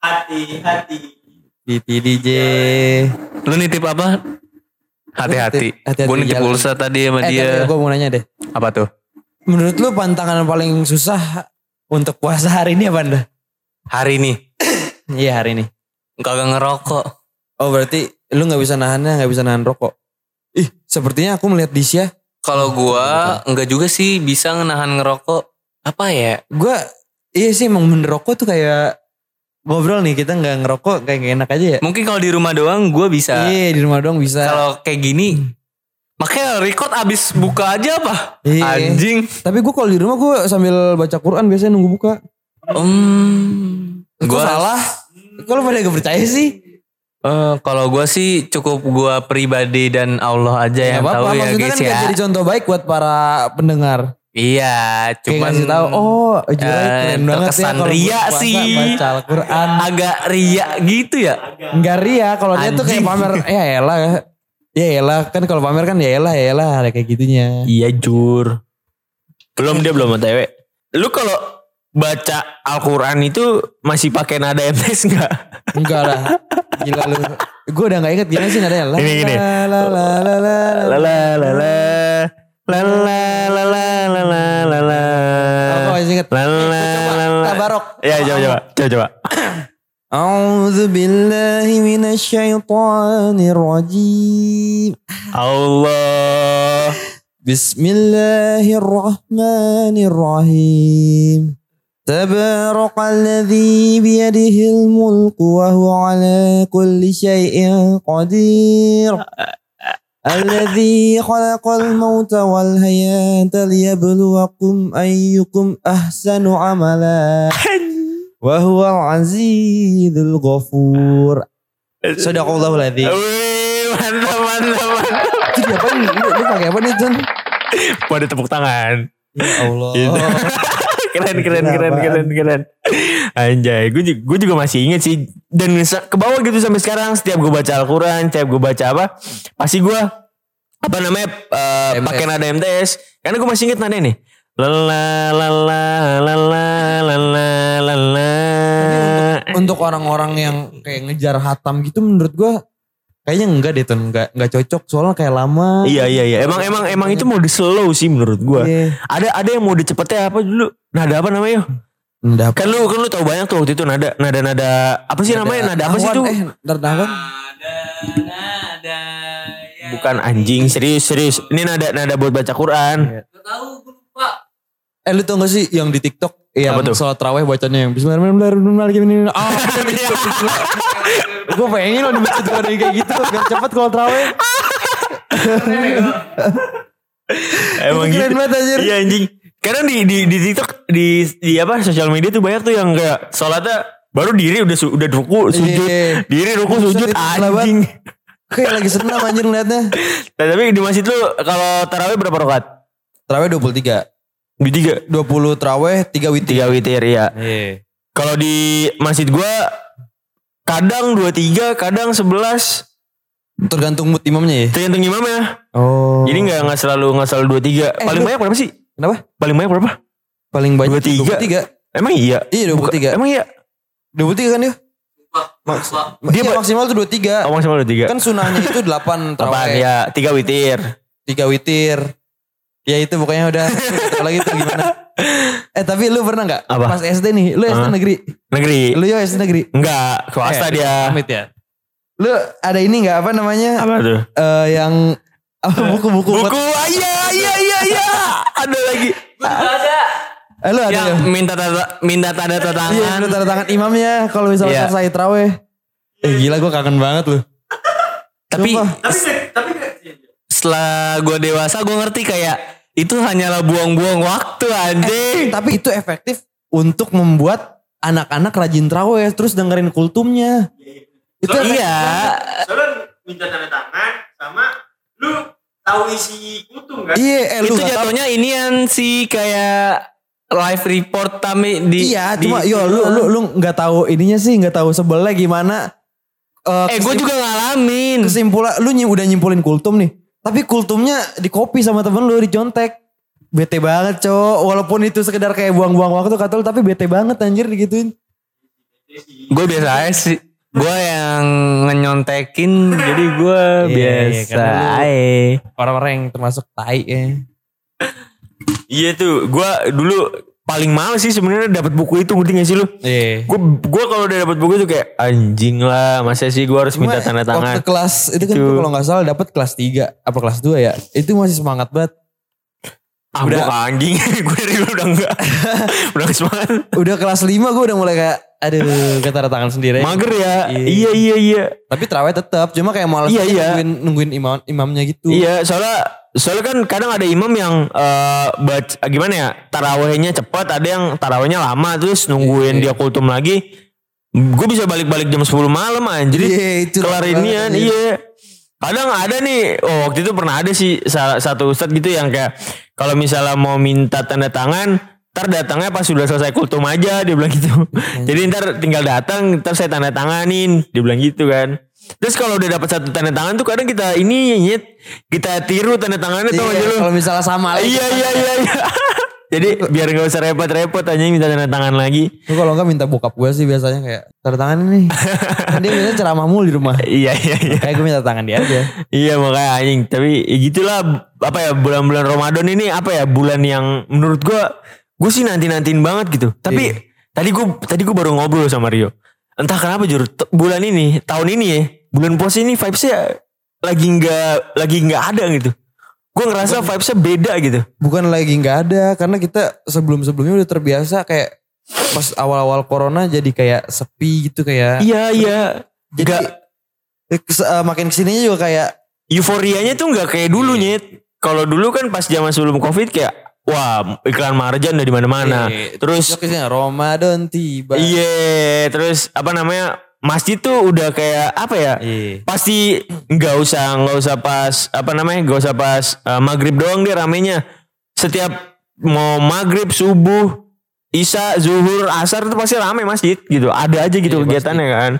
Hati-hati. Titi DJ. Lu nitip apa? Hati-hati. Hati-hati Gue nitip jalan. pulsa tadi sama Eh, dia. gue mau nanya deh. Apa tuh? Menurut lu pantangan paling susah untuk puasa hari ini apa anda? Hari ini. Iya hari ini. Kagak ngerokok. Oh berarti lu nggak bisa nahannya, nggak bisa nahan rokok. Ih, sepertinya aku melihat Disya. Kalau gua enggak juga sih bisa ngenahan ngerokok. Apa ya? Gue, iya sih emang bener rokok tuh kayak ngobrol nih kita nggak ngerokok kayak gak enak aja ya. Mungkin kalau di rumah doang gua bisa. Iya di rumah doang bisa. Kalau kayak gini makanya record abis buka aja apa? Iya. Anjing. Tapi gue kalau di rumah gue sambil baca Quran biasanya nunggu buka. Hmm. Gue Gua salah. Kalau pada gak percaya sih? Eh, kalau gua sih cukup gua pribadi dan Allah aja yang tahu ya Maksudnya guys kan ya. jadi contoh baik buat para pendengar. Iya, cuman ngasih tahu, oh Jurai eh, keren banget ya ria puasa sih. baca Al-Quran. agak ria gitu ya. Enggak ria, kalau dia tuh kayak pamer, ya elah. Ya elah, kan kalau pamer kan ya elah, ya elah, ada kayak gitunya. Iya jur. Belum dia belum OTW. Lu kalau baca Al-Quran itu masih pakai nada MTS enggak? Enggak lah, gila lu. Gue udah gak inget gimana sih nadanya. La, Gini, gini. La la la la la La la la la la la la la la la la la. Aku masih inget. La la Coba, la la. Tabarok. Ya coba coba coba coba. A'udzu billahi minasyaitonir rajim. Allah. Bismillahirrahmanirrahim. تبارك الذي بيده الملك وهو على كل شيء قدير. الذي خلق الموت والحياة ليبلوكم أيكم أحسن عملا. وهو العزيز الغفور. صدق الله العظيم. Mantap mantap mantap itu apa nih lu, pakai apa nih Jun pada tepuk tangan. Ya Allah. Keren keren keren keren keren. Anjay, gue juga, gue juga masih inget sih dan bisa ke bawah gitu sampai sekarang setiap gue baca Al-Quran, setiap gue baca apa, pasti gue apa namanya eh, MTS. pakai nada MTS karena gue masih inget nada nih. Lala lala lala lala lala. Untuk orang-orang yang kayak ngejar hatam gitu menurut gua kayaknya enggak deh tuh, enggak enggak cocok soalnya kayak lama. Iya iya iya. Emang emang emang itu mode slow sih menurut gue. Iya. Ada ada yang mode cepetnya apa dulu? Nada apa namanya? Nada apa? Kan lu kan lu tahu banyak tuh waktu itu nada nada nada apa sih namanya? Nada apa sih tuh? Eh, nada. Ada nada ya. Bukan anjing serius serius. Ini nada nada buat baca Quran. Gak tahu. Eh lu tau gak sih yang di TikTok yang Apa tuh? sholat raweh bacanya yang Bismillahirrahmanirrahim. Ah, gitu. gue pengen loh tuh ada yang kayak gitu biar cepet kalau raweh. Emang Itu gitu. keren banget anjir. Iya anjing. Kadang di di di TikTok di di apa sosial media tuh banyak tuh yang kayak sholatnya baru diri udah su- udah ruku sujud Iya. diri ruku sujud anjing. Kayak lagi senang anjir ngeliatnya. Nah, tapi di masjid lu kalau tarawih berapa rakaat? Terawih 23. Di tiga. 20 terawih, 3 witir. Tiga witir ya. Iya. Kalau di masjid gua kadang dua tiga, kadang sebelas. Tergantung mood imamnya ya. Tergantung imamnya. Oh. Jadi nggak nggak selalu nggak selalu dua tiga. Eh, Paling lu- banyak berapa sih? Kenapa? Paling banyak berapa? Paling banyak 23. 23. Emang iya. Iya 23. Emang iya. 23 kan dia? Maks dia Dia- maksimal tuh 23. Oh maksimal dua tiga. Kan sunahnya itu 8 Apaan terawih. ya? Tiga witir. 3 witir. Ya itu pokoknya udah. Satu lagi tuh gimana? Eh tapi lu pernah gak? Apa? Pas SD nih. Lu SD Hah? negeri. Negeri. Lu ya SD negeri. Enggak, swasta Eh, dia. Amit ya. Lu ada ini gak apa namanya? Apa tuh? eh, yang apa, buku-buku Buku, ah, iya, iya, iya, iya. Ada lagi. ada. Eh, lu ada Yang ya? minta tanda, minta tanda Iya, tangan. lu tanda tangan imamnya kalau misalnya Iya. selesai terawih. Eh gila gue kangen banget loh. Tapi Sumpah. Setelah gue dewasa gue ngerti kayak itu hanyalah buang-buang waktu anjing. Tapi itu efektif untuk membuat anak-anak rajin terawih terus dengerin kultumnya. Itu iya. Soalnya minta tanda tangan sama lu tahu isi kutung kan? Iya, eh, lu itu jatuhnya inian sih kayak live report kami di Iya, di- cuma yo lu lu lu nggak tahu ininya sih, nggak tahu sebelnya gimana. eh gue juga ngalamin kesimpulan lu nyim, udah nyimpulin kultum nih. Tapi kultumnya di copy sama temen lu dicontek. Bete banget, Cok. Walaupun itu sekedar kayak buang-buang waktu kata lu tapi bete banget anjir digituin. gue biasa aja sih gue yang nyontekin jadi gue Iya, iya, biasa aja. Orang-orang yang termasuk tai ya. Iya tuh, gue dulu paling males sih sebenarnya dapat buku itu ngerti gak sih lu? Iya. Gue gue kalau udah dapat buku itu kayak anjing lah, masa sih gue harus Cuma minta tanda tangan? Waktu kelas itu kan Itu. gua kalau nggak salah dapat kelas 3 apa kelas 2 ya. Itu masih semangat banget. Ah, udah- gua anjing, gue dari dulu udah enggak, udah semangat. Udah kelas 5 gue udah mulai kayak aduh kata tangan sendiri. Mager ya, Iya. iya iya iya. Tapi terawih tetap, cuma kayak malas Iya, iya. nungguin nungguin imam imamnya gitu. Iya, soalnya soalnya kan kadang ada imam yang eh baca gimana ya tarawehnya cepat, ada yang tarawehnya lama terus nungguin dia Iya. kultum lagi. Gue bisa balik-balik jam 10 malam anjir. Iya, itu kelar inian, iya. Kadang ada nih, oh waktu itu pernah ada sih satu ustadz gitu yang kayak kalau misalnya mau minta tanda tangan, ntar datangnya pas sudah selesai kultum aja, dia bilang gitu. Jadi ntar tinggal datang, ntar saya tanda tanganin, dia bilang gitu kan. Terus kalau udah dapat satu tanda tangan tuh kadang kita ini nyet, kita tiru tanda tangannya Iya, sih lu? kalau misalnya sama lagi. Iya iya iya iya. Jadi biar gak usah repot-repot aja minta tanda tangan lagi. Gue kalau enggak minta bokap gue sih biasanya kayak tanda tangan ini. kan dia biasanya ceramah mulu di rumah. Iya iya iya. Kayak gue minta tangan dia aja. Iya makanya anjing. Tapi ya gitulah apa ya bulan-bulan Ramadan ini apa ya bulan yang menurut gua gue sih nanti-nantiin banget gitu. Tapi Iya. tadi gue tadi gue baru ngobrol sama Rio. Entah kenapa jujur t- bulan ini tahun ini ya bulan puasa ini vibesnya lagi nggak lagi nggak ada gitu. Gue ngerasa vibesnya beda gitu. Bukan lagi nggak ada karena kita sebelum-sebelumnya udah terbiasa kayak pas awal-awal corona jadi kayak sepi gitu kayak. Iya iya. Jadi Nggak eh, eh, makin ke sininya juga kayak euforianya tuh nggak kayak dulu nyet. Kalau dulu kan pas zaman sebelum covid kayak wah iklan marjan dari mana-mana. eh, Terus besoknya Ramadan tiba. Iya, terus apa namanya? Masjid tuh udah kayak apa ya? Iya. Pasti nggak usah nggak usah pas apa namanya? nggak usah pas eh, maghrib doang dia ramenya. Setiap mau maghrib, subuh, isya, zuhur, asar tuh pasti rame masjid gitu. Ada aja gitu Iya, kegiatannya kan.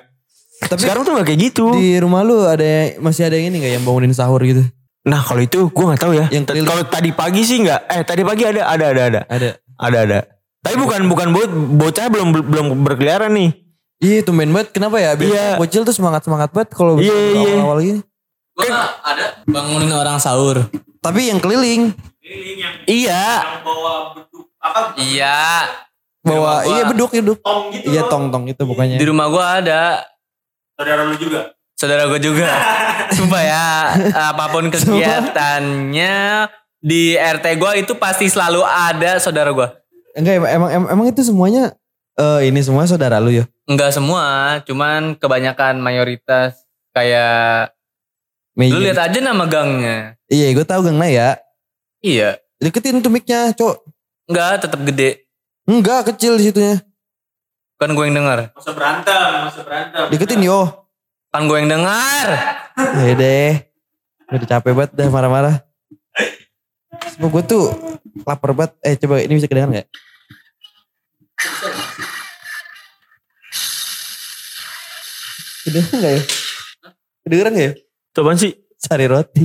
Tapi Sekarang tuh nggak kayak gitu. di rumah lu ada masih ada yang ini nggak yang bangunin sahur gitu? Nah kalau itu gue nggak tahu ya. Yang. Kalau tadi pagi sih nggak. Eh tadi pagi ada ada ada ada Ada. ada ada. Tapi bukan bukan bo- bocah belum belum berkeliaran nih. Iya tumben banget kenapa ya? Biasanya Iya. bocil tuh semangat-semangat banget kalau Iya, iya. awal-awal gini. Gua ada bangunin orang sahur. Tapi yang keliling Keliling yang Iya. yang bawa beduk apa Iya. bawa gua. iya beduk beduk. tong gitu Iya loh. tong-tong itu pokoknya. Di rumah gua ada. Saudara lu juga. Saudara gue juga. Sumpah ya, apa pun kegiatannya di RT gua itu pasti selalu ada saudara gua. Enggak emang emang, emang itu semuanya eh ini semua saudara lu ya? Enggak semua, cuman kebanyakan mayoritas kayak Meja. lu lihat aja nama gangnya. Iya gue tahu Gang Naya. Iya, Deketin tuh mic-nya, Cok. enggak tetap gede. Enggak, kecil di situnya. Kan gue yang dengar. Masa berantem, masa berantem. Deketin yo. Kan gue yang dengar. Ya deh. Udah capek banget dah marah-marah. Semua gue tuh lapar banget. Eh coba ini bisa kedengar gak? Kedengeran gak ya? Kedengeran gak ya? Coba sih. Cari roti.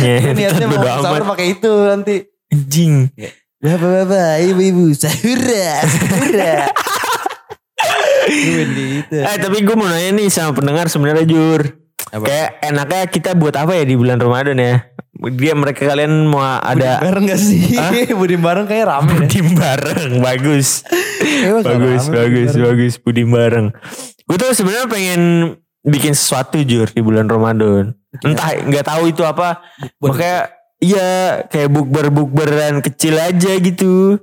Ya, Niatnya mau sahur pakai itu nanti. Anjing. Bapak-bapak, ibu-ibu, sahura, sahura. Gitu. Eh tapi gue mau nanya nih sama pendengar sebenarnya Jur. Apa? Kayak enaknya kita buat apa ya di bulan Ramadan ya? Dia mereka kalian mau ada Bareng gak sih? Budim bareng kayak rame budim bareng, bagus, bagus, bagus, budim bagus, budim bareng. Gue tuh sebenarnya pengen bikin sesuatu Jur di bulan Ramadan. Entah nggak tahu itu apa. Makanya iya kayak bukber bukberan kecil aja gitu.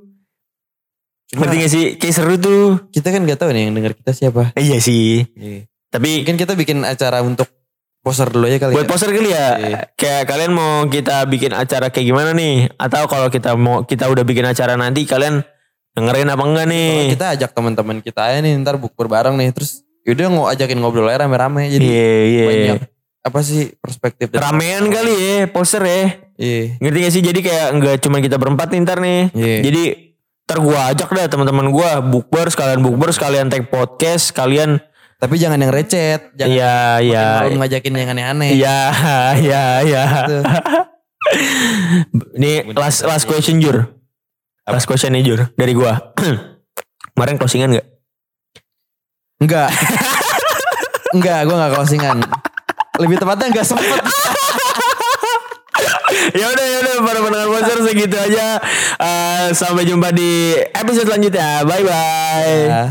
Ngerti gak sih? Kayak seru tuh. Kita kan gak tahu nih yang denger kita siapa. Iya sih. Tapi Mungkin kita bikin acara untuk poster dulu aja kali Buat ya. poster kali ya. Iya. Kayak kalian mau kita bikin acara kayak gimana nih? Atau kalau kita mau kita udah bikin acara nanti kalian dengerin apa enggak nih? Kalau kita ajak teman-teman kita aja nih ntar bukber bareng nih terus yaudah mau ajakin ngobrol aja rame-rame jadi Iya iya. banyak apa sih perspektif dan- Ramean kali ya poster ya. Iya. Ngerti gak sih? Jadi kayak nggak cuma kita berempat nih ntar nih. Iya. Jadi ntar gua ajak deh teman-teman gua bukber sekalian bukber sekalian take podcast sekalian Tapi jangan yang recet, jangan Iya iya. ngajakin yang aneh-aneh. Iya iya iya. Gitu. Ini last last question Jur. Last question nih Jur dari gua. Kemarin closingan gak? Enggak. Enggak, gue gak closingan. lebih tepatnya nggak sempet. ya udah ya udah para pendengar poser segitu aja. Eh, sampai jumpa di episode selanjutnya. Bye bye. Ya.